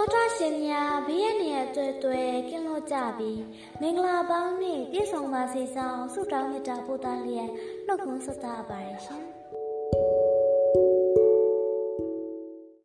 သောတာရှင်များဘေးရနေရတွေ့တွေ့ကင်းလို့ကြပြီးမင်္ဂလာပေါင်းနဲ့ပြည့်စုံပါစေဆောင်ဆုတောင်းမေတ္တာပို့သလျက်နှုတ်ခွန်းဆက်တာပါတယ်ရှင်